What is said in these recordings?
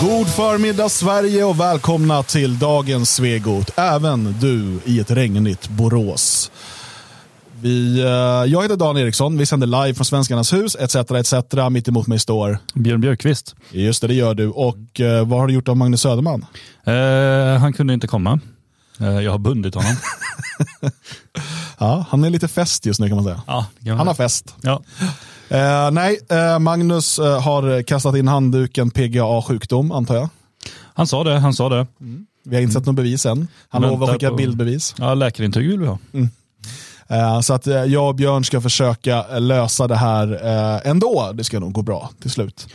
God förmiddag Sverige och välkomna till dagens Svegot. Även du i ett regnigt Borås. Vi, eh, jag heter Dan Eriksson, vi sänder live från Svenskarnas hus, etc. etc. Mitt emot mig står... Björn Björkqvist. Just det, det gör du. Och eh, vad har du gjort av Magnus Söderman? Eh, han kunde inte komma. Eh, jag har bundit honom. ja, han är lite fest just nu kan man säga. Ja, kan man han har fest. Ja. Eh, nej, eh, Magnus eh, har kastat in handduken PGA-sjukdom antar jag. Han sa det, han sa det. Vi har inte sett något bevis än. Han lovar att skicka på- bildbevis. Ja, läkarintyg vill vi ha. Eh, Så att eh, jag och Björn ska försöka eh, lösa det här ändå. Det ska nog gå bra till slut.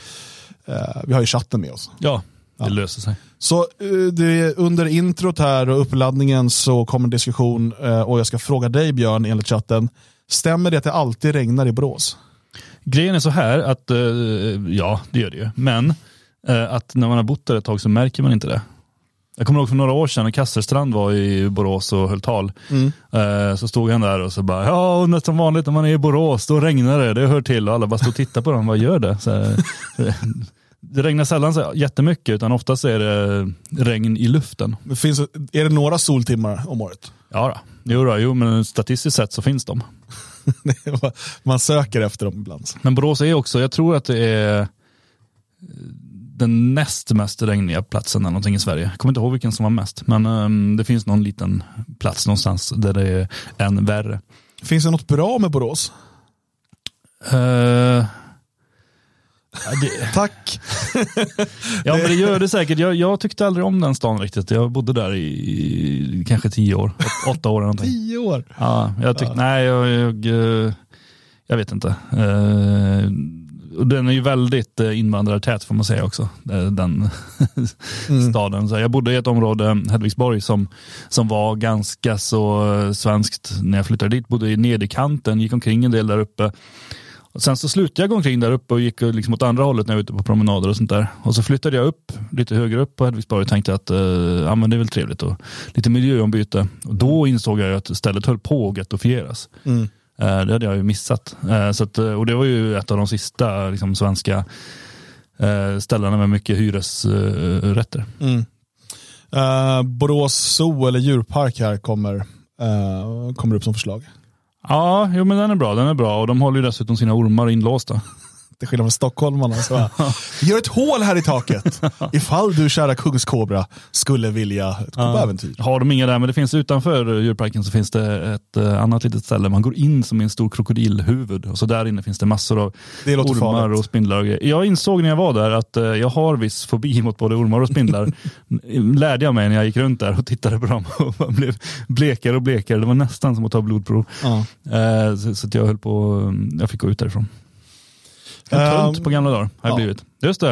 Vi har ju chatten med oss. Ja, det löser sig. Så under introt här och uppladdningen så kommer en diskussion och jag ska fråga dig Björn enligt chatten. Stämmer det att det alltid regnar i Borås? Grejen är så här att, eh, ja det gör det ju, men eh, att när man har bott där ett tag så märker man inte det. Jag kommer ihåg för några år sedan när Kasselstrand var i Borås och höll tal. Eh, Så stod han där och så bara, ja och nästan vanligt när man är i Borås, då regnar det, det hör till. Och alla bara stod och tittade på dem, vad gör det? Här, det regnar sällan så jättemycket, utan oftast är det regn i luften. Det Finns, är det några soltimmar om året? Ja, då. Jo, då, jo, men statistiskt sett så finns de. Man söker efter dem ibland. Men Borås är också, jag tror att det är den näst mest regniga platsen eller någonting i Sverige. Jag kommer inte ihåg vilken som var mest, men ehm, det finns någon liten plats någonstans där det är än värre. Finns det något bra med Borås? Det, Tack. ja, men det gör det säkert. Jag, jag tyckte aldrig om den stan riktigt. Jag bodde där i, i kanske tio år, åt- åtta år eller någonting. Tio år. Ja, jag tyckte, nej, jag, jag, eh, jag vet inte. Eh, och den är ju väldigt eh, invandrartät får man säga också, den staden. Så jag bodde i ett område, Hedvigsborg, som, som var ganska så svenskt när jag flyttade dit. Bodde i nederkanten, gick omkring en del där uppe. Och sen så slutade jag gå omkring där uppe och gick liksom åt andra hållet när jag var ute på promenader och sånt där. Och så flyttade jag upp lite högre upp på Hedvigsborg och tänkte att eh, ja, men det är väl trevligt och lite miljöombyte. Och då insåg jag att stället höll på att gettofieras. Mm. Eh, det hade jag ju missat. Eh, så att, eh, och det var ju ett av de sista liksom, svenska eh, ställena med mycket hyresrätter. Mm. Eh, Borås zoo eller djurpark här kommer, eh, kommer upp som förslag. Ja, jo, men den är bra. Den är bra och de håller ju dessutom sina ormar inlåsta. Till skillnad från stockholmarna. Så vi gör ett hål här i taket. Ifall du kära kungskobra skulle vilja gå på äventyr. Har de inga där, men det finns utanför djurparken så finns det ett eh, annat litet ställe. Man går in som i en stor krokodilhuvud och så där inne finns det massor av Det ormar farligt. och spindlar. Jag insåg när jag var där att eh, jag har viss fobi mot både ormar och spindlar. Lärde jag mig när jag gick runt där och tittade på dem och blev blekare och blekare. Det var nästan som att ta blodprov. Ja. Eh, så, så att jag höll på, jag fick gå ut därifrån. Tunt Ehm, på gamla dagar har jag ja. blivit. Just det,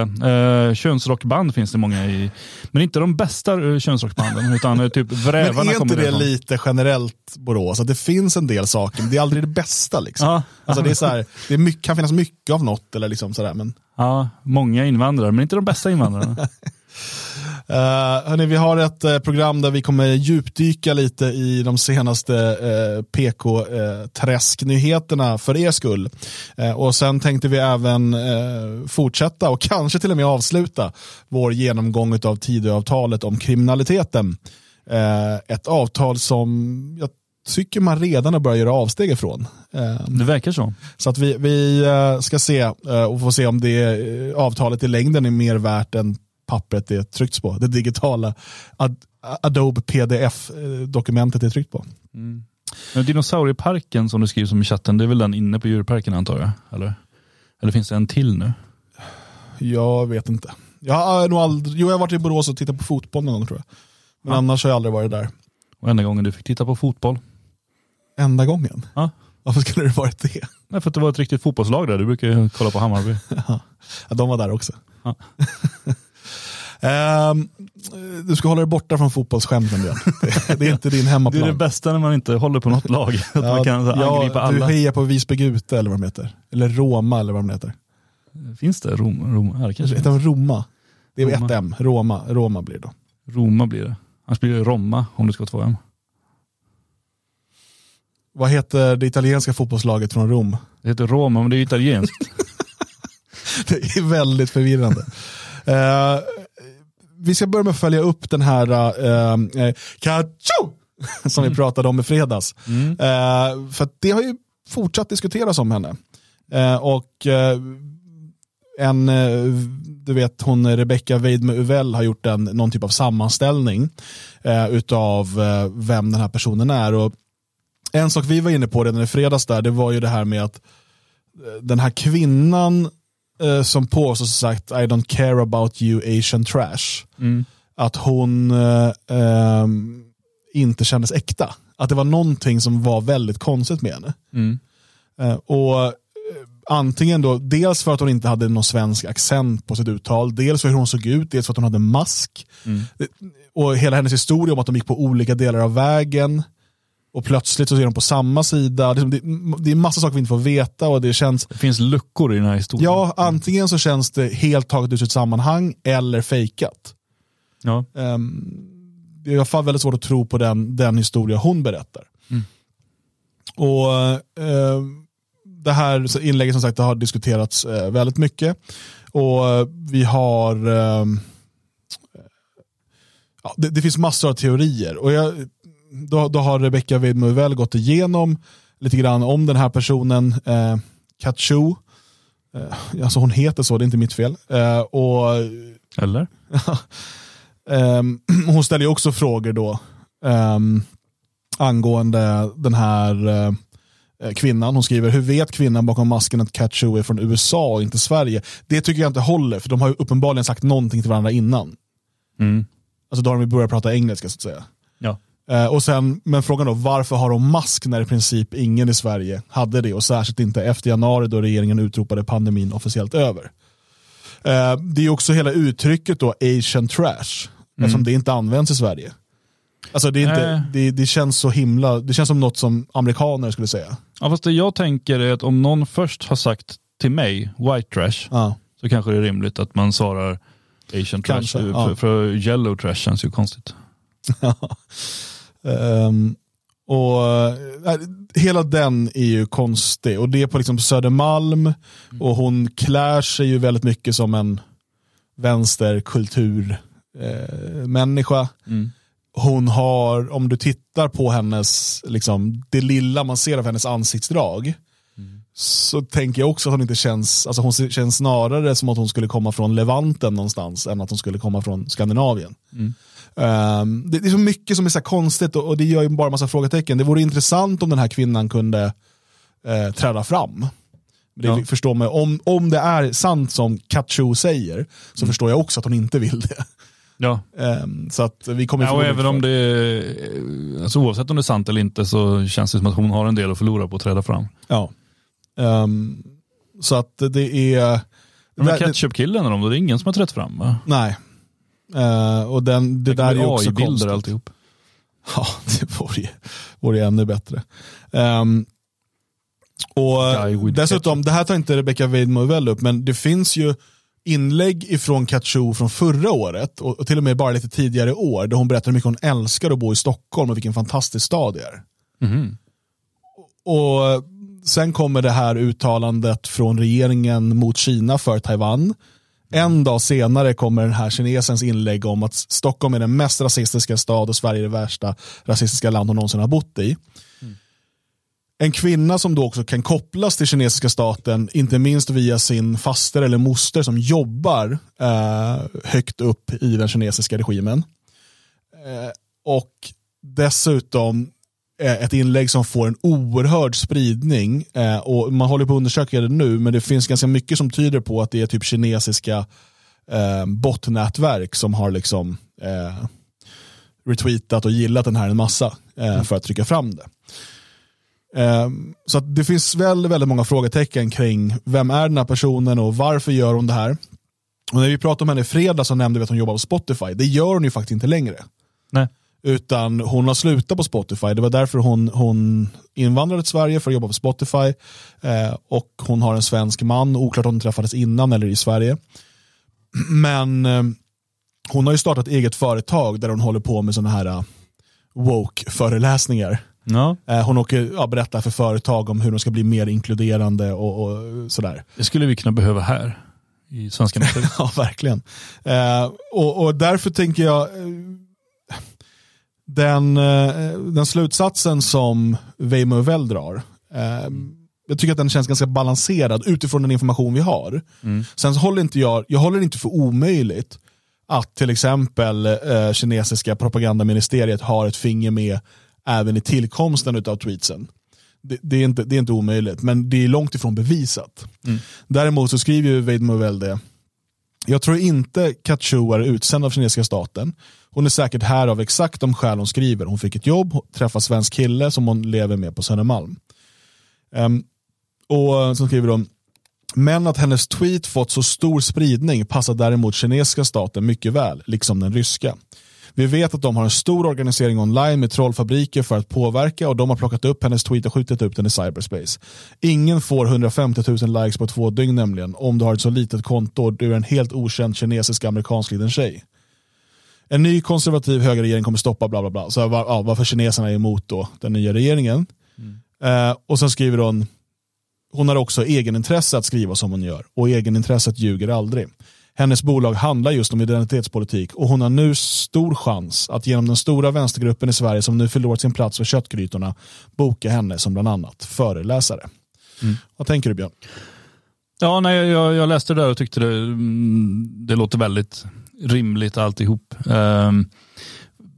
eh, könsrockband finns det många i. Men inte de bästa eh, könsrockbanden, utan eh, typ Men Vrävarna är inte kommer det därifrån. lite generellt Borås? Att det finns en del saker, men det är aldrig det bästa. Liksom. Ja. Alltså, det är så här, det är mycket, kan finnas mycket av något, eller liksom sådär, men Ja, många invandrare, men inte de bästa invandrarna. Uh, hörni, vi har ett eh, program där vi kommer djupdyka lite i de senaste uh, PK-träsknyheterna för er skull. Eh, och sen tänkte vi även eh, fortsätta och kanske till och med avsluta vår genomgång av Tidöavtalet om kriminaliteten. Eh, ett avtal som jag tycker man redan har börjat göra avsteg ifrån. Eh, Det verkar så. så att vi, vi eh, ska se eh, och få se om det eh, avtalet i längden är mer värt än pappret det är tryckt på. Det digitala Ad- Adobe PDF-dokumentet är tryckt på. Men dinosaurieparken som du skriver om i chatten, det är väl den inne på djurparken antar jag? Eller, eller finns det en till nu? Jag vet inte. Jag har nog aldrig, jo, jag har varit i Borås och tittat på fotboll någon gång tror jag. Men Ja. annars har jag aldrig varit där. Och enda gången du fick titta på fotboll? Enda gången. Ja. Varför skulle det varit det? Nej, för att det var ett riktigt fotbollslag där. Du brukar ju kolla på Hammarby. Ja, de var där också. Ja. Ehm, du ska hålla dig borta från fotbollsskämten Björn. Det, det är inte din Det hemmaplan. är det bästa när man inte håller på något lag. Att man kan ja, angripa Du alla. hejar på Visby Gute eller vad de heter. Eller Roma eller vad de heter. Finns det? Rom, Rom, ja, det kanske Heter de Roma? Det är Roma. ett M. Roma, Roma blir det då. Roma blir det. Annars blir det Roma om det ska vara två M. Vad heter det italienska fotbollslaget från Rom? Det heter Roma, men det är italienskt. Det är väldigt förvirrande. Eh, vi ska börja med att följa upp den här uh, uh, Kacho! som vi pratade om i fredags. Uh, för det har ju fortsatt diskuteras om henne. Uh, och uh, en, du vet hon Rebecca Weidme Uvell har gjort en, någon typ av sammanställning uh, utav vem den här personen är. Och en sak vi var inne på redan i fredags där, det var ju det här med att den här kvinnan eh, som påstås sagt I don't care about you Asian trash. Mm. Att hon eh, eh, inte kändes äkta. Att det var någonting som var väldigt konstigt med henne. Mm. Eh, och eh, Antingen då, dels för att hon inte hade någon svensk accent på sitt uttal, dels för hur hon såg ut, dels för att hon hade mask. Mm. Och hela hennes historia om att de gick på olika delar av vägen och plötsligt så är de på samma sida. Det, är massa saker vi inte får veta och det känns... Det finns luckor i den här historien. Ja, antingen så känns det helt taget ur sitt sammanhang eller fejkat. Ja. Um, det är i alla fall väldigt svårt att tro på den, den historia hon berättar. Mm. Och uh, Det här inlägget som sagt har diskuterats uh, väldigt mycket. Och uh, vi har ehm, ja, det, det, finns massor av teorier. Och jag då, då har Rebecca Widmuvel gått igenom lite grann om den här personen, eh, Kachu. Eh, alltså hon heter så, det är inte mitt fel. Eh, och, Eller? eh, hon ställer ju också frågor då eh, angående den här eh, kvinnan. Hon skriver, hur vet kvinnan bakom masken att Kachu är från USA och inte Sverige? Det tycker jag inte håller, för de har ju uppenbarligen sagt någonting till varandra innan. Mm. Alltså då har de börjat prata engelska så att säga. Ja. Eh, och sen, men frågan då, varför har de mask när i princip ingen i Sverige hade det och särskilt inte efter januari då regeringen utropade pandemin officiellt över. Eh, det är också hela uttrycket då asian trash, mm. eftersom det inte används i Sverige. Alltså det, är inte, äh. det, det, känns så himla, det känns som något som amerikaner skulle säga. Ja, fast det jag tänker är att om någon först har sagt till mig white trash, ja. så kanske det är rimligt att man svarar asian trash. Kanske, för, ja. för yellow trash känns ju konstigt. Um, och äh, Hela den är ju konstig och det är på liksom Södermalm mm. och hon klär sig ju väldigt mycket som en vänsterkulturmänniska. Eh, mm. Hon har, om du tittar på hennes, liksom, det lilla man ser av hennes ansiktsdrag, mm. så tänker jag också att hon inte känns, alltså hon känns snarare som att hon skulle komma från Levanten någonstans än att hon skulle komma från Skandinavien. Mm. Um, det, det, är så mycket som är så konstigt och, och, det gör ju bara en massa frågetecken. Det vore intressant om den här kvinnan kunde uh, träda fram. Det ja. förstår man, om, om det är sant som Kacho säger så mm. förstår jag också att hon inte vill det. Ja. Um, så att vi kommer ja, och även om det är, alltså oavsett om det är sant eller inte så känns det som att hon har en del att förlora på att träda fram. Ja. Um, så att det är... Men ketchup-killen det är ingen som har trätt fram va? Nej, Uh, och den, det, det där är också konstigt. alltihop. Ja, det vore, vore ännu bättre. Um, och dessutom, ketchup. det här tar inte Rebecca Weidmo väl upp, men det finns ju inlägg ifrån Katjo från förra året och, och, till och med bara lite tidigare år där hon berättar hur mycket hon älskar att bo i Stockholm och vilken fantastisk stad det är. Mm. Och Sen kommer det här uttalandet från regeringen mot Kina för Taiwan en dag senare kommer den här kinesens inlägg om att Stockholm är den mest rasistiska stad och Sverige är det värsta rasistiska land hon någonsin har bott i. Mm. En kvinna som då också kan kopplas till kinesiska staten, inte minst via sin faster eller moster som jobbar eh, högt upp i den kinesiska regimen. Eh, och dessutom ett inlägg som får en oerhörd spridning eh, och man håller på att undersöka det nu men det finns ganska mycket som tyder på att det är typ kinesiska eh, botnätverk som har liksom eh, retweetat och gillat den här en massa eh, mm. för att trycka fram det. Eh, så det finns väldigt, väldigt många frågetecken kring vem är den här personen och varför gör hon det här? Och när vi pratade om henne i fredag så nämnde vi att hon jobbar på Spotify. Det gör hon ju faktiskt inte längre. Nej. Utan hon har slutat på Spotify. Det var därför hon, hon invandrade till Sverige för att jobba på Spotify. Eh, och hon har en svensk man, oklart om de träffades innan eller i Sverige. Men eh, hon har ju startat eget företag där hon håller på med sådana här uh, woke-föreläsningar. Ja. Eh, hon åker, ja, berättar för företag om hur de ska bli mer inkluderande och, och sådär. Det skulle vi kunna behöva här i svenska ja, verkligen. Eh, och, och därför tänker jag, eh, den, eh, den slutsatsen som Weimo väl drar, eh, jag tycker att den känns ganska balanserad utifrån den information vi har. Mm. Sen håller inte jag, jag håller inte för omöjligt att till exempel eh, kinesiska propagandaministeriet har ett finger med även i tillkomsten av tweetsen. Det, det, är inte, det är inte omöjligt, men det är långt ifrån bevisat. Mm. Däremot så skriver ju Wade Movell det. Jag tror inte Kachu är utsänd av kinesiska staten. Hon är säkert här av exakt de skäl hon skriver. Hon fick ett jobb, träffar svensk kille som hon lever med på Södermalm. Um, och så skriver de, men att hennes tweet fått så stor spridning passar däremot kinesiska staten mycket väl, liksom den ryska. Vi vet att de har en stor organisering online med trollfabriker för att påverka och de har plockat upp hennes tweet och skjutit upp den i cyberspace. Ingen får 150 000 likes på två dygn nämligen om du har ett så litet konto och du är en helt okänd kinesisk amerikansk liten tjej. En ny konservativ högerregering kommer stoppa bla bla bla. Så var, ja, varför kineserna är emot då den nya regeringen. Mm. Eh, och sen skriver hon hon har också egenintresse att skriva som hon gör och egenintresset ljuger aldrig. Hennes bolag handlar just om identitetspolitik och hon har nu stor chans att genom den stora vänstergruppen i Sverige som nu förlorat sin plats för köttgrytorna boka henne som bland annat föreläsare. Mm. Vad tänker du Björn? Ja, nej, jag, jag läste det där och tyckte det, mm, det låter väldigt rimligt alltihop. Um,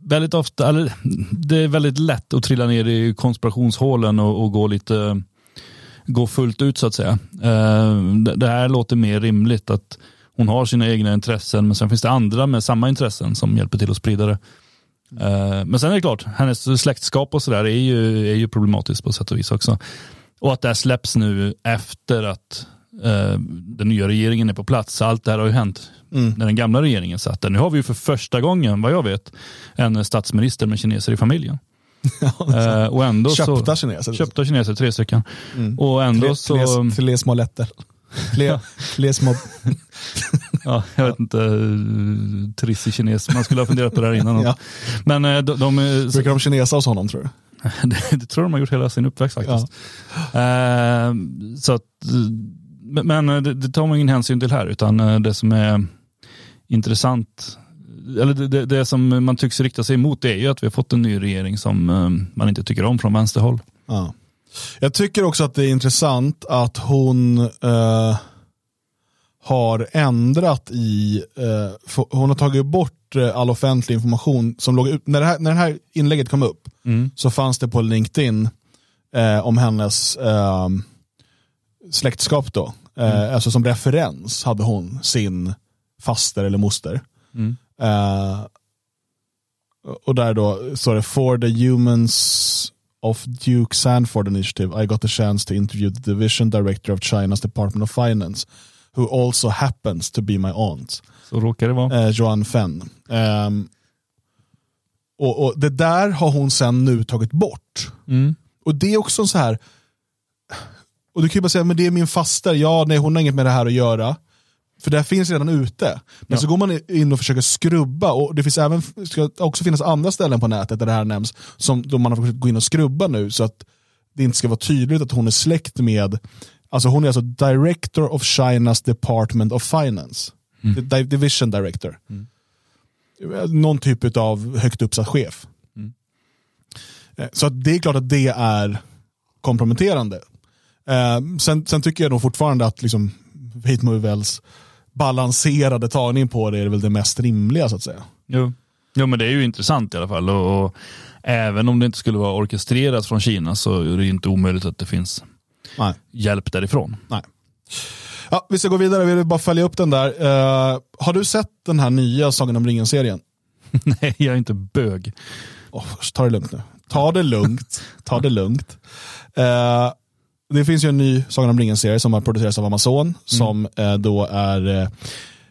väldigt ofta, eller, det är väldigt lätt att trilla ner i konspirationshålen och, och gå lite gå fullt ut så att säga. Uh, det, det här låter mer rimligt att hon har sina egna intressen men sen finns det andra med samma intressen som hjälper till att sprida det. Uh, men sen är det klart, hennes släktskap och sådär är ju, är ju problematiskt på sätt och vis också. Och att det här släpps nu efter att uh, den nya regeringen är på plats. Allt det här har ju hänt mm. när den gamla regeringen satt där. Nu har vi ju för första gången, vad jag vet, en statsminister med kineser i familjen. uh, och ändå köpta så, kineser. Köpta kineser, tre stycken. Mm. Och ändå tre, så... Tre små lätter. Fler, små... ja, jag vet inte, trissig kines. Man skulle ha funderat på det här innan. ja. Men eh, de, de, Brukar de kinesa hos honom tror du? det, det, tror de har gjort hela sin uppväxt faktiskt. Ja. Uh, så att, men det, det tar man ingen hänsyn till här, utan det som är intressant eller det, det, som man tycks rikta sig emot är ju att vi har fått en ny regering som man inte tycker om från vänsterhåll. Ja. Jag tycker också att det är intressant att hon eh, har ändrat i, eh, hon har tagit bort eh, all offentlig information som låg ut, när det här, när det här inlägget kom upp mm. så fanns det på LinkedIn eh, om hennes eh, släktskap då. Eh, mm. Alltså som referens hade hon sin faster eller moster. Mm. och där då står det for the humans of Duke Sanford Initiative, I got the chance to interview the division director of China's Department of Finance, who also happens to be my aunt. Så råkar det vara. Eh, Joanne Fenn. Um, och, och, Det där har hon sen nu tagit bort. Mm. Och det är också så här, och du kan ju bara säga, men det är min faster, ja nej hon har inget med det här att göra. För det här finns redan ute. Men ja. så går man in och försöker skrubba och det finns även, ska också finnas andra ställen på nätet där det här nämns som då man har försökt gå in och skrubba nu så att det inte ska vara tydligt att hon är släkt med, alltså hon är alltså Director of China's Department of Finance. Mm. Division Director. Mm. Någon typ av högt uppsatt chef. Mm. Eh, så att det är klart att det är komprometterande. Eh, sen, sen, tycker jag nog fortfarande att liksom, Hate Movells balanserade tagning på det är väl det mest rimliga så att säga. Jo, jo men det är ju intressant i alla fall. Och, och även om det inte skulle vara orkestrerat från Kina så är det inte omöjligt att det finns Nej. hjälp därifrån. Nej. Ja, vi ska gå vidare, vi vill bara följa upp den där. Uh, har du sett den här nya Sagan om ringen-serien? Nej, jag är inte bög. Oh, ta det lugnt nu. Ta det lugnt. ta det lugnt. Uh, det finns ju en ny Sagan om ringen-serie som har producerats av Amazon mm. som eh, då är eh,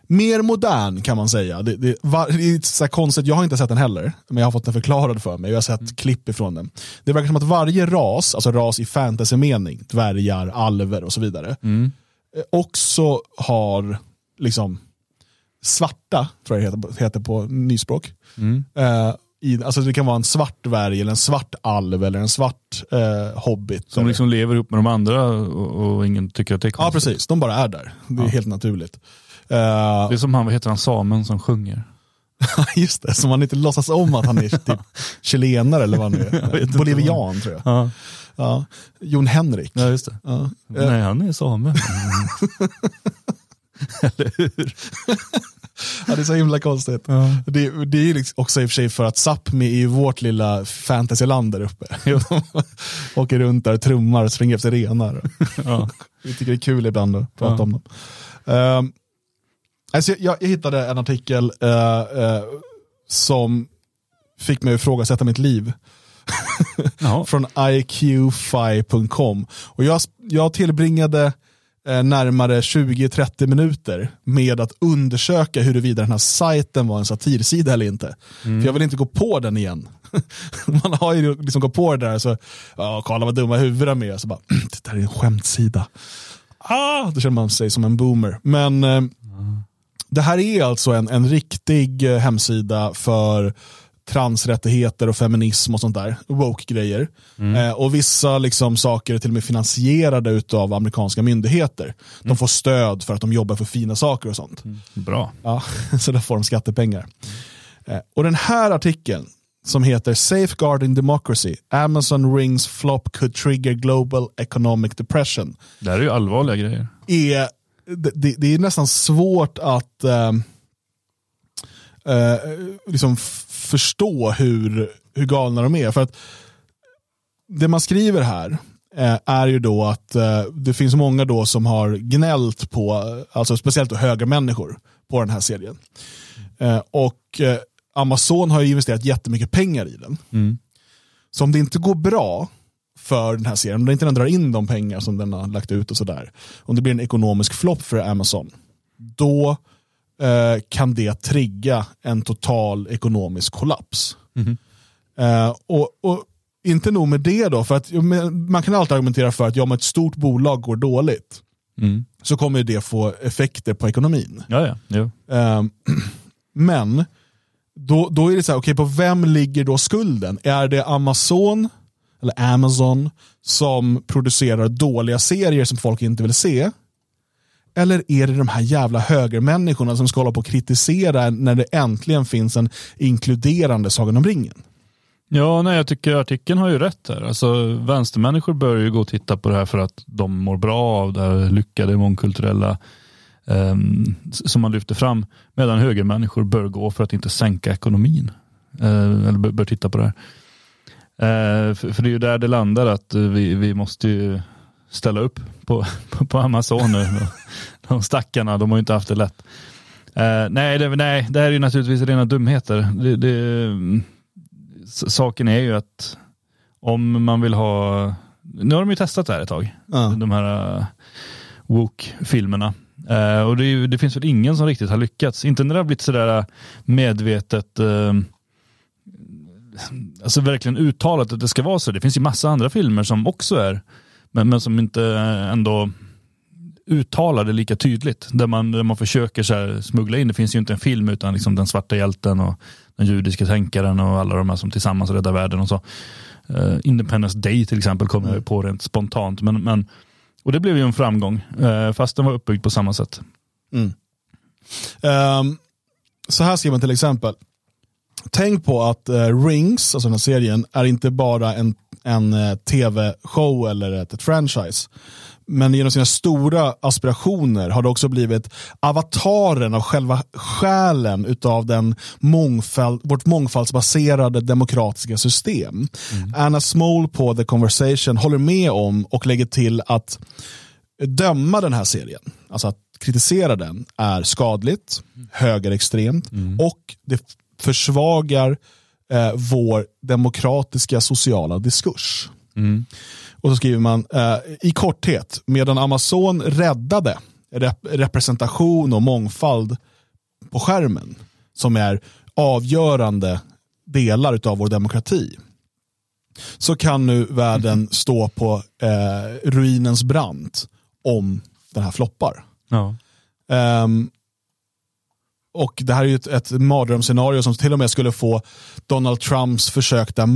mer modern kan man säga. Det, det, var, det är så konstigt, jag har inte sett den heller, men jag har fått den förklarad för mig. Jag har sett mm. klipp ifrån den. Det verkar som att varje ras, alltså ras i fantasymening, dvärgar, alver och så vidare, mm. Eh, också har liksom svarta, tror jag det heter, heter på nyspråk. Mm. Eh, i, alltså det kan vara en svart dvärg eller en svart alv eller en svart eh, hobbit. Som liksom lever upp med de andra och, och, ingen tycker att det är konstigt. Ja precis, de bara är där. Det är ja. helt naturligt. Det är som han, vad heter han, samen som sjunger. Just det, som man inte låtsas om att han är typ chilenare eller vad han nu är. Bolivian tror jag. Ja, Ja. Jon Henrik. ja just det. Ja. Nej, han är same. Eller hur? Ja, det är så himla konstigt. Ja. Det, det är liksom också i och för sig för att Sápmi är ju vårt lilla fantasyland där uppe. Åker runt där, trummar och springer efter renar. Ja. Vi tycker det är kul ibland att prata Ja. om dem. Um, alltså jag, jag hittade en artikel eh, eh, som fick mig att ifrågasätta mitt liv. Från iqfi.com. Och jag, jag tillbringade närmare 20-30 minuter med att undersöka huruvida den här sajten var en satirsida eller inte. För jag vill inte gå på den igen. Man har ju liksom gått på det där så, ja, kolla vad dumma huvuden de är. Så bara, det där är en skämtsida. Ah, då känner man sig som en boomer. Men eh, det här är alltså en, en riktig eh, hemsida för transrättigheter och feminism och sånt där. Woke-grejer. Eh, och vissa liksom, saker är till och med finansierade av amerikanska myndigheter. De får stöd för att de jobbar för fina saker och sånt. Bra. Ja, så då får de skattepengar. Eh, och den här artikeln som heter Safeguarding Democracy, Amazon Rings Flop could trigger global economic depression. Det här är ju allvarliga grejer. Är, det, det, är nästan svårt att eh, eh, liksom förstå hur, hur galna de är. För att det man skriver här eh, är ju då att eh, det finns många då som har gnällt på, alltså speciellt höga människor på den här serien. Eh, och eh, Amazon har ju investerat jättemycket pengar i den. Mm. Så om det inte går bra för den här serien, om det inte den drar in de pengar som den har lagt ut och sådär, om det blir en ekonomisk flopp för Amazon, då kan det trigga en total ekonomisk kollaps. Eh, och, och inte nog med det då, för att man kan alltid argumentera för att ja, om ett stort bolag går dåligt Mm. så kommer det få effekter på ekonomin. Ja, ja. Jo. Ehm, men då, då är det så här, okej på vem ligger då skulden? Är det Amazon eller Amazon som producerar dåliga serier som folk inte vill se? Eller är det de här jävla högermänniskorna som ska hålla på och kritisera när det äntligen finns en inkluderande Sagan om ringen? Ja, nej, jag tycker artikeln har ju rätt här. Alltså, vänstermänniskor bör ju gå och titta på det här för att de mår bra av det här lyckade mångkulturella eh, som man lyfter fram. Medan högermänniskor bör gå för att inte sänka ekonomin. Eh, eller bör, bör titta på det här. Eh, för, för det är ju där det landar att eh, vi, vi måste ju ställa upp på, på, Amazon nu. De stackarna, de har ju inte haft det lätt. Eh, nej, det, nej, det här är ju naturligtvis rena dumheter. Det, det, saken är ju att om man vill ha, nu har de ju testat det här ett tag, Ja. de här uh, Woke-filmerna. Eh, och det, ju- det finns väl ingen som riktigt har lyckats. Inte när det har blivit sådär eh, medvetet, eh, alltså verkligen uttalat att det ska vara så. Det finns ju massa andra filmer som också är, men, men som inte ändå uttalar det lika tydligt. Där man, där man försöker så här smuggla in, det finns ju inte en film utan liksom den svarta hjälten och den judiska tänkaren och alla de här som tillsammans räddar världen och så. Uh, Independence Day till exempel kom jag på rent spontant. Men, men, och det blev ju en framgång, uh, fast den var uppbyggd på samma sätt. Mm. Um, så här skriver man till exempel. Tänk på att eh, Rings, alltså den här serien, är inte bara en, en eh, tv-show eller ett, ett franchise. Men genom sina stora aspirationer har det också blivit avataren av själva själen utav den mångfald, vårt mångfaldsbaserade demokratiska system. Anna Small på The Conversation håller med om och lägger till att döma den här serien, alltså att kritisera den, är skadligt, högerextremt och det försvagar eh, vår demokratiska sociala diskurs. Och så skriver man eh, i korthet, medan Amazon räddade rep- representation och mångfald på skärmen, som är avgörande delar av vår demokrati, så kan nu världen stå på eh, ruinens brant om den här floppar. Ja. Ehm, och det här är ju ett, ett mardrömsscenario som till och med skulle få Donald Trumps försökta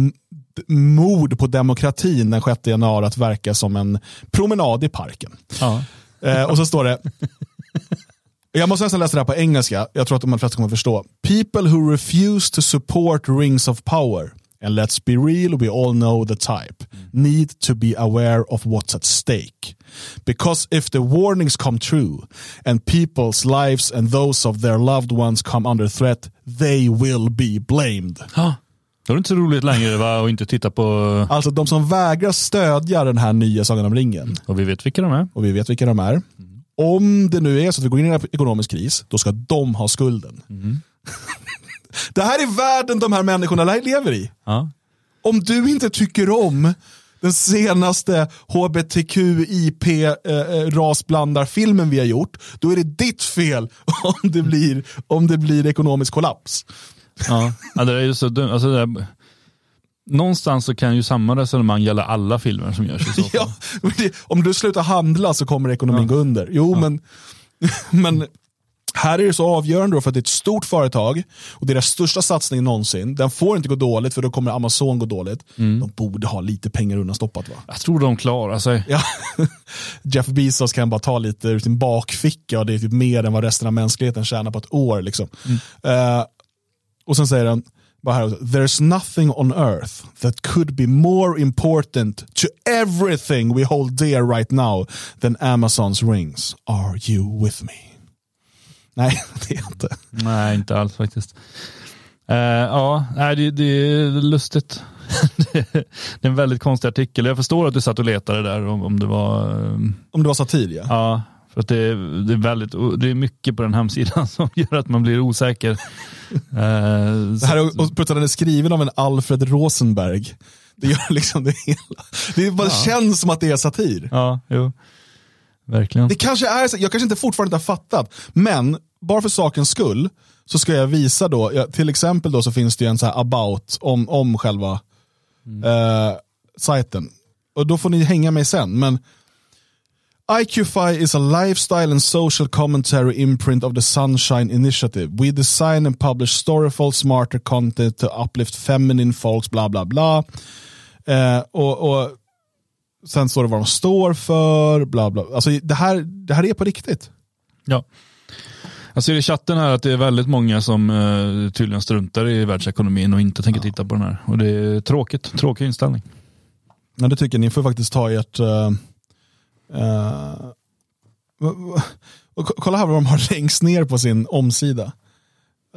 mord på demokratin den 6 januari att verka som en promenad i parken. Ja. Eh, och så står det Jag måste nästan läsa det här på engelska. Jag tror att de flesta kommer förstå. People who refuse to support rings of power and let's be real, we all know the type, need to be aware of what's at stake. Because if the warnings come true and people's lives and those of their loved ones come under threat, they will be blamed. Då är det inte så roligt längre va? och inte titta på... Alltså de som vägrar stödja den här nya Sagan om ringen, Och vi vet vilka de är. och vi vet vilka de är. Om det nu är så att vi går in i en ekonomisk kris, då ska de ha skulden. det här är världen de här människorna lever i. Ja. Om du inte tycker om den senaste hbtqip eh, eh, vi har gjort, då är det ditt fel om det blir, om det blir ekonomisk kollaps. Ja. ja, det är ju så dumt. Alltså är... Någonstans så kan ju samma resonemang gälla alla filmer som görs i så fall. Ja, det, om du slutar handla så kommer ekonomin gå under. Jo, men, men här är det så avgörande då för att det är ett stort företag och deras största satsning någonsin. Den får inte gå dåligt för då kommer Amazon gå dåligt. De borde ha lite pengar undanstoppat va? Jag tror de klarar sig. Ja. Jeff Bezos kan bara ta lite ur sin bakficka och det är typ mer än vad resten av mänskligheten tjänar på ett år. Liksom. Eh, och sen säger han, här, there's nothing on earth that could be more important to everything we hold dear right now than Amazons rings. Are you with me? Nej, det är jag inte. Nej, inte alls faktiskt. Eh, ja, det, det är lustigt. det är en väldigt konstig artikel. Jag förstår att du satt och letade där om, om det var... eh, Om det var satir ja. Ja, för att det är, det, är väldigt, det är mycket på den hemsidan som gör att man blir osäker. Eh, Det här är, och den är skriven av en Alfred Rosenberg. Det gör liksom det hela. Det bara känns som att det är satir. Ja, jo. Verkligen. Det kanske är, så- jag kanske inte fortfarande inte har fattat, men bara för sakens skull så ska jag visa då, ja, till exempel då så finns det ju en så här about om, om själva eh, sajten. Och då får ni hänga mig sen, men IQFI is a lifestyle and social commentary imprint of the Sunshine Initiative. We design and publish storyful, smarter content to uplift feminine folks, bla bla bla. Eh, och, och Sen står det vad de står för, bla bla. Alltså det här, det här är på riktigt. Ja. Jag ser i chatten här att det är väldigt många som eh, tydligen struntar i världsekonomin och inte tänker titta på den här. Och det är tråkigt, tråkig inställning. Men det tycker jag, ni får faktiskt ta ert... Uh, och ko- kolla här vad de har längst ner på sin omsida.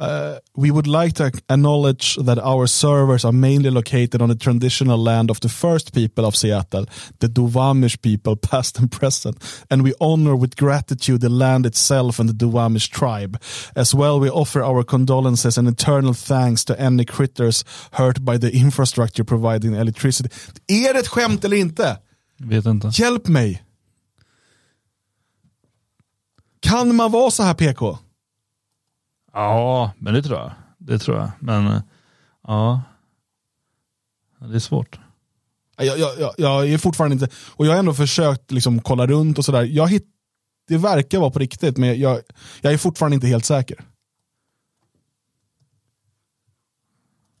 Uh, we would like to acknowledge that our servers are mainly located on the traditional land of the first people of Seattle, the Duwamish people, past and present, and we honor with gratitude the land itself and the Duwamish tribe. As well, we offer our condolences and eternal thanks to any critters hurt by the infrastructure providing electricity. Är det ett skämt eller inte? Vet inte. Hjälp mig! Kan man vara så här PK? Ja, men det tror jag. Det tror jag. Men ja, det är svårt. Jag, jag, jag, jag är fortfarande inte, och jag har ändå försökt liksom kolla runt och sådär. Jag hitt, det verkar vara på riktigt, men jag, jag är fortfarande inte helt säker.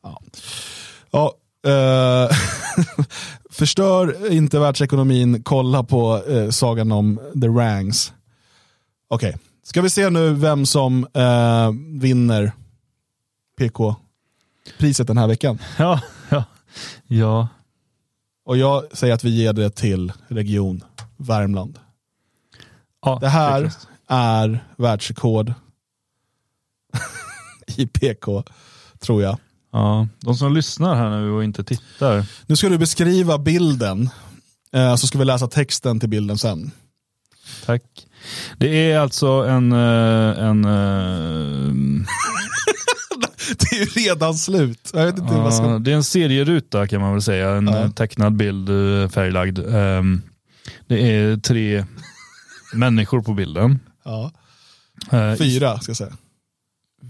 Ja. ja eh, förstör inte världsekonomin, kolla på eh, sagan om The Rangs. Okej, ska vi se nu vem som eh, vinner PK-priset den här veckan? Ja, ja, ja. Och jag säger att vi ger det till Region Värmland. ja Det här är världsrekord i PK, tror jag. Ja, de som lyssnar här nu och inte tittar. Nu ska du beskriva bilden, eh, så ska vi läsa texten till bilden sen. Tack. Det är alltså en, eh, en eh, Det är ju redan slut. Jag vet inte vad Ja, ska... det är en serieruta kan man väl säga. En Ja. tecknad bild, eh, färglagd. Ehm, Det är tre människor på bilden. Ja. Fyra, ska jag säga.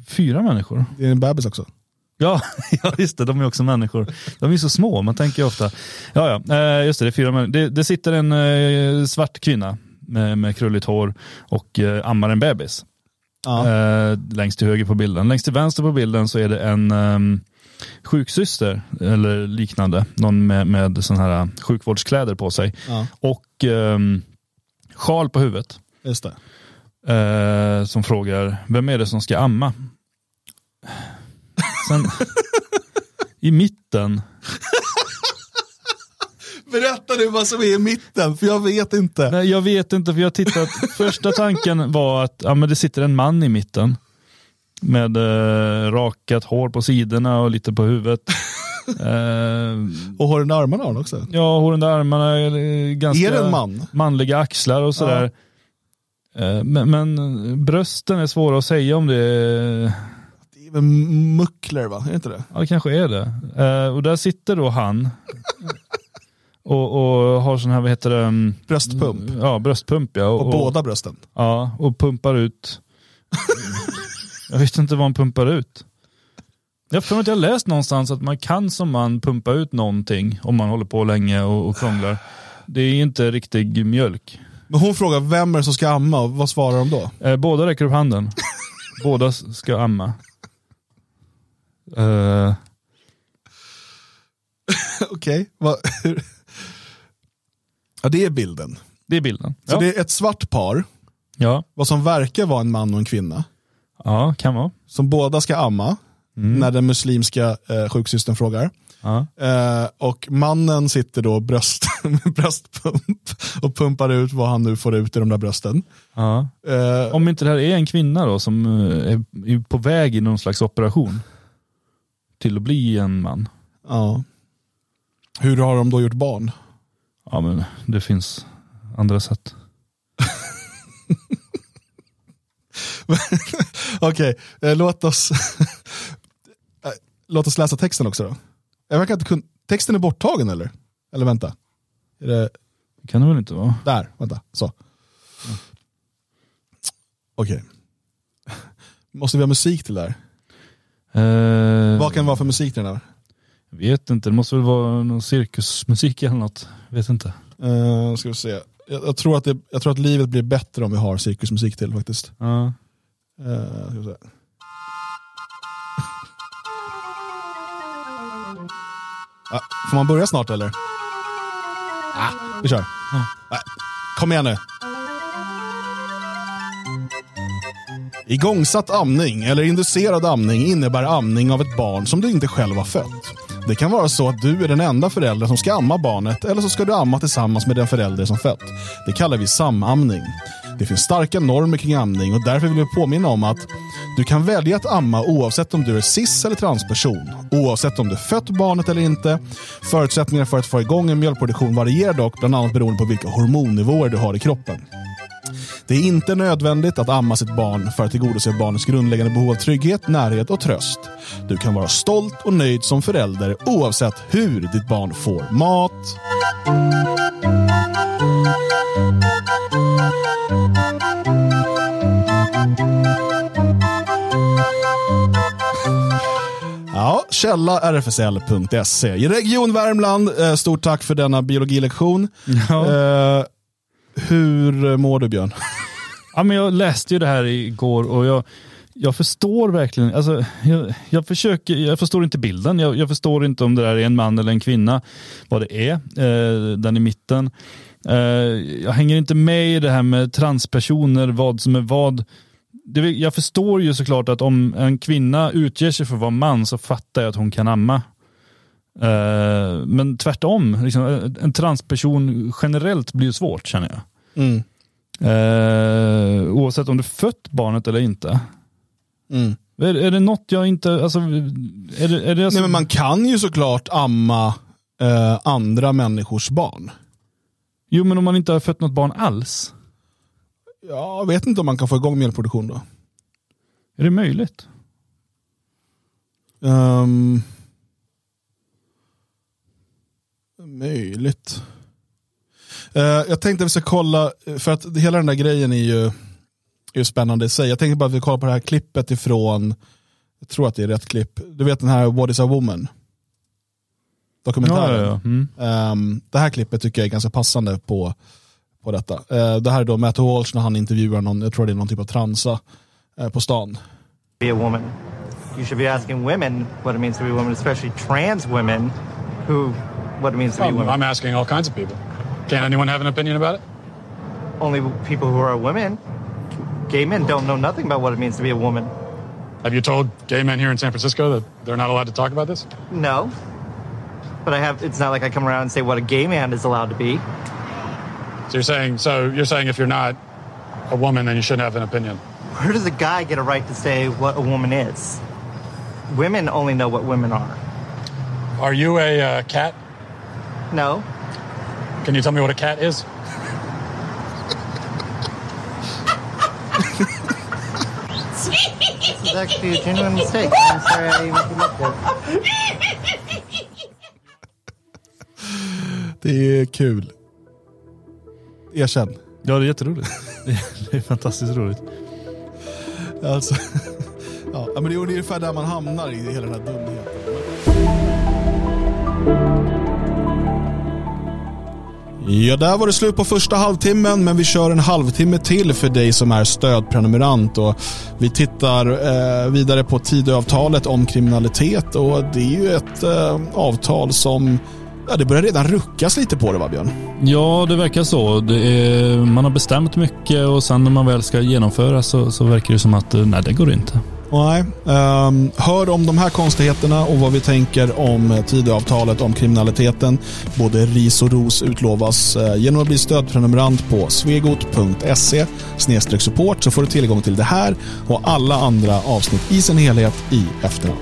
Fyra människor? Det är en bebis också. Ja, ja, just det. De är också människor. De är så små, man tänker ofta. Ja, ja, just det. Det, är fyra det, det sitter en svart kvinna med, med krulligt hår och eh, ammar en bebis. Ja. Eh, längst till höger på bilden. Längst till vänster på bilden så är det en um, sjuksyster eller liknande. Någon med, med sån här sjukvårdskläder på sig. Ja, Och um, sjal på huvudet. just. Eh, som frågar, vem är det som ska amma? Sen, I mitten, Berätta nu vad som är i mitten, för jag vet inte. nej, jag vet inte för jag har tittat, första tanken var att ja, men det sitter en man i mitten. Med eh, rakat hår på sidorna och lite på huvudet. Eh, Och har den armarna har den också. ja, hår under armarna, eh, ganska Är det en man? manliga axlar och sådär. Eh, Men, men brösten är svåra att säga om det är Det är väl muckler va? Är det inte det? Ja, det kanske är det. Eh, och där sitter då han och, och har sån här, vad heter det? mm, Bröstpump. Ja, bröstpump ja. Och, och, båda brösten. Ja, och pumpar ut. jag vet inte vad han pumpar ut. Jag mig att jag läst någonstans att man kan som man pumpa ut någonting om man håller på länge och, och krånglar. Det är inte riktig mjölk. Men hon frågar vem är det som ska amma och vad svarar de då? Eh, båda räcker upp handen. båda ska amma. Eh, Okej. hur- Ja, det är bilden. det är bilden. Så Ja. det är ett svart par, ja, vad som verkar vara en man och en kvinna, ja, kan vara. som båda ska amma, när den muslimska eh, sjuksystern frågar. Ja. Eh, och mannen sitter då bröst, med bröstpump och pumpar ut vad han nu får ut i de där brösten. Ja. Eh, Om inte det här är en kvinna då som eh, är är på väg i någon slags operation till att bli en man. ja. Hur har de då gjort barn? Ja men det finns andra sätt. Okej, eh, låt oss Låt oss läsa texten också då. Jag verkar inte kun... Texten är borttagen eller? Eller vänta. Är det... Kan det väl inte vara? Där, vänta. Så. Okej. Måste vi ha musik till det här? Eh, Vad kan det vara för musik till den här? Vet inte, det måste väl vara någon cirkusmusik eller något. Vet inte. Uh, ska vi se. Jag, jag, tror att det, jag tror att livet blir bättre om vi har cirkusmusik till faktiskt. Ja. Uh, ska vi se. Ah, får man börja snart eller? Ah, vi kör. Ah, kom igen nu. Igångsatt amning eller inducerad amning innebär amning av ett barn som du inte själv har fött. Det kan vara så att du är den enda föräldern som ska amma barnet eller så ska du amma tillsammans med den förälder som fött. Det kallar vi samamning. Det finns starka normer kring amning och därför vill vi påminna om att du kan välja att amma oavsett om du är cis eller transperson. Oavsett om du fött barnet eller inte. Förutsättningarna för att få igång en mjölkproduktion varierar dock bland annat beroende på vilka hormonnivåer du har i kroppen. Det är inte nödvändigt att amma sitt barn för att tillgodose barnets grundläggande behov av trygghet, närhet och tröst. Du kan vara stolt och nöjd som förälder oavsett hur ditt barn får mat. Ja, källa rfsl.se. I Region Värmland, eh, stort tack för denna biologilektion. Ja. Eh, hur mår du Björn? Ja, men jag läste ju det här igår och jag, jag förstår verkligen, alltså, jag, jag, försöker, jag förstår inte bilden, jag, jag förstår inte om det där är en man eller en kvinna, vad det är, eh, den i mitten. Eh, jag hänger inte med i det här med transpersoner, vad som är vad. Det, jag förstår ju såklart att om en kvinna utger sig för att vara man så fattar jag att hon kan amma. Eh, men tvärtom, liksom, en transperson generellt blir ju svårt känner jag. Mm. Eh, oavsett om du fött barnet eller inte. Mm. Är, är det något jag inte, alltså, är det, är det alltså, Nej, men man kan ju såklart amma eh, andra människors barn. Jo men om man inte har fött något barn alls, Jag vet inte om man kan få igång mjölkproduktion då. är det möjligt? Ehm, möjligt. Eh, jag tänkte att vi ska kolla, för att hela den där grejen är ju, är ju spännande i sig. Jag tänkte bara att vi kollar på det här klippet ifrån, jag tror att det är rätt klipp. Du vet den här What is a woman? Dokumentären. Ja, ja, ja. Mm. Ehm, det här klippet tycker jag är ganska passande på, på detta. Eh, det här är då Matt Walsh när han intervjuar någon, jag tror det är någon typ av transa eh, på stan. be a woman. You should be asking women what it means to be a woman, especially trans women who what it means to be Um, women. I'm asking all kinds of people. Can anyone have an opinion about it? Only people who are women gay men don't know nothing about what it means to be a woman. Have you told gay men here in San Francisco that they're not allowed to talk about this? No. But I have it's not like I come around and say what a gay man is allowed to be. So you're saying so you're saying if you're not a woman then you shouldn't have an opinion. Where does a guy get a right to say what a woman is? Women only know what women are. Are you a uh, cat? No. Can you tell me what a cat is? This is actually a genuine mistake. I'm sorry I Det är kul. Erkänn. Ja, det är jätteroligt. Det är, det är fantastiskt roligt. Alltså, ja, men det är ungefär där man hamnar i hela den här dumheten. Ja, där var det slut på första halvtimmen, men vi kör en halvtimme till för dig som är stödprenumerant. Och vi tittar eh, vidare på Tidöavtalet om kriminalitet och det är ju ett eh, avtal som Ja, det börjar redan ruckas lite på det va Björn? Ja, det verkar så. Det är, man har bestämt mycket och sen när man väl ska genomföra så, så verkar det som att eh, nej, det går inte. Nej. Um, hör om de här konstigheterna och vad vi tänker om Tidöavtalet om kriminaliteten. Både ris och ros utlovas eh, genom att bli stödprenumerant på svegot.se support så får du tillgång till det här och alla andra avsnitt i sin helhet i efterhand.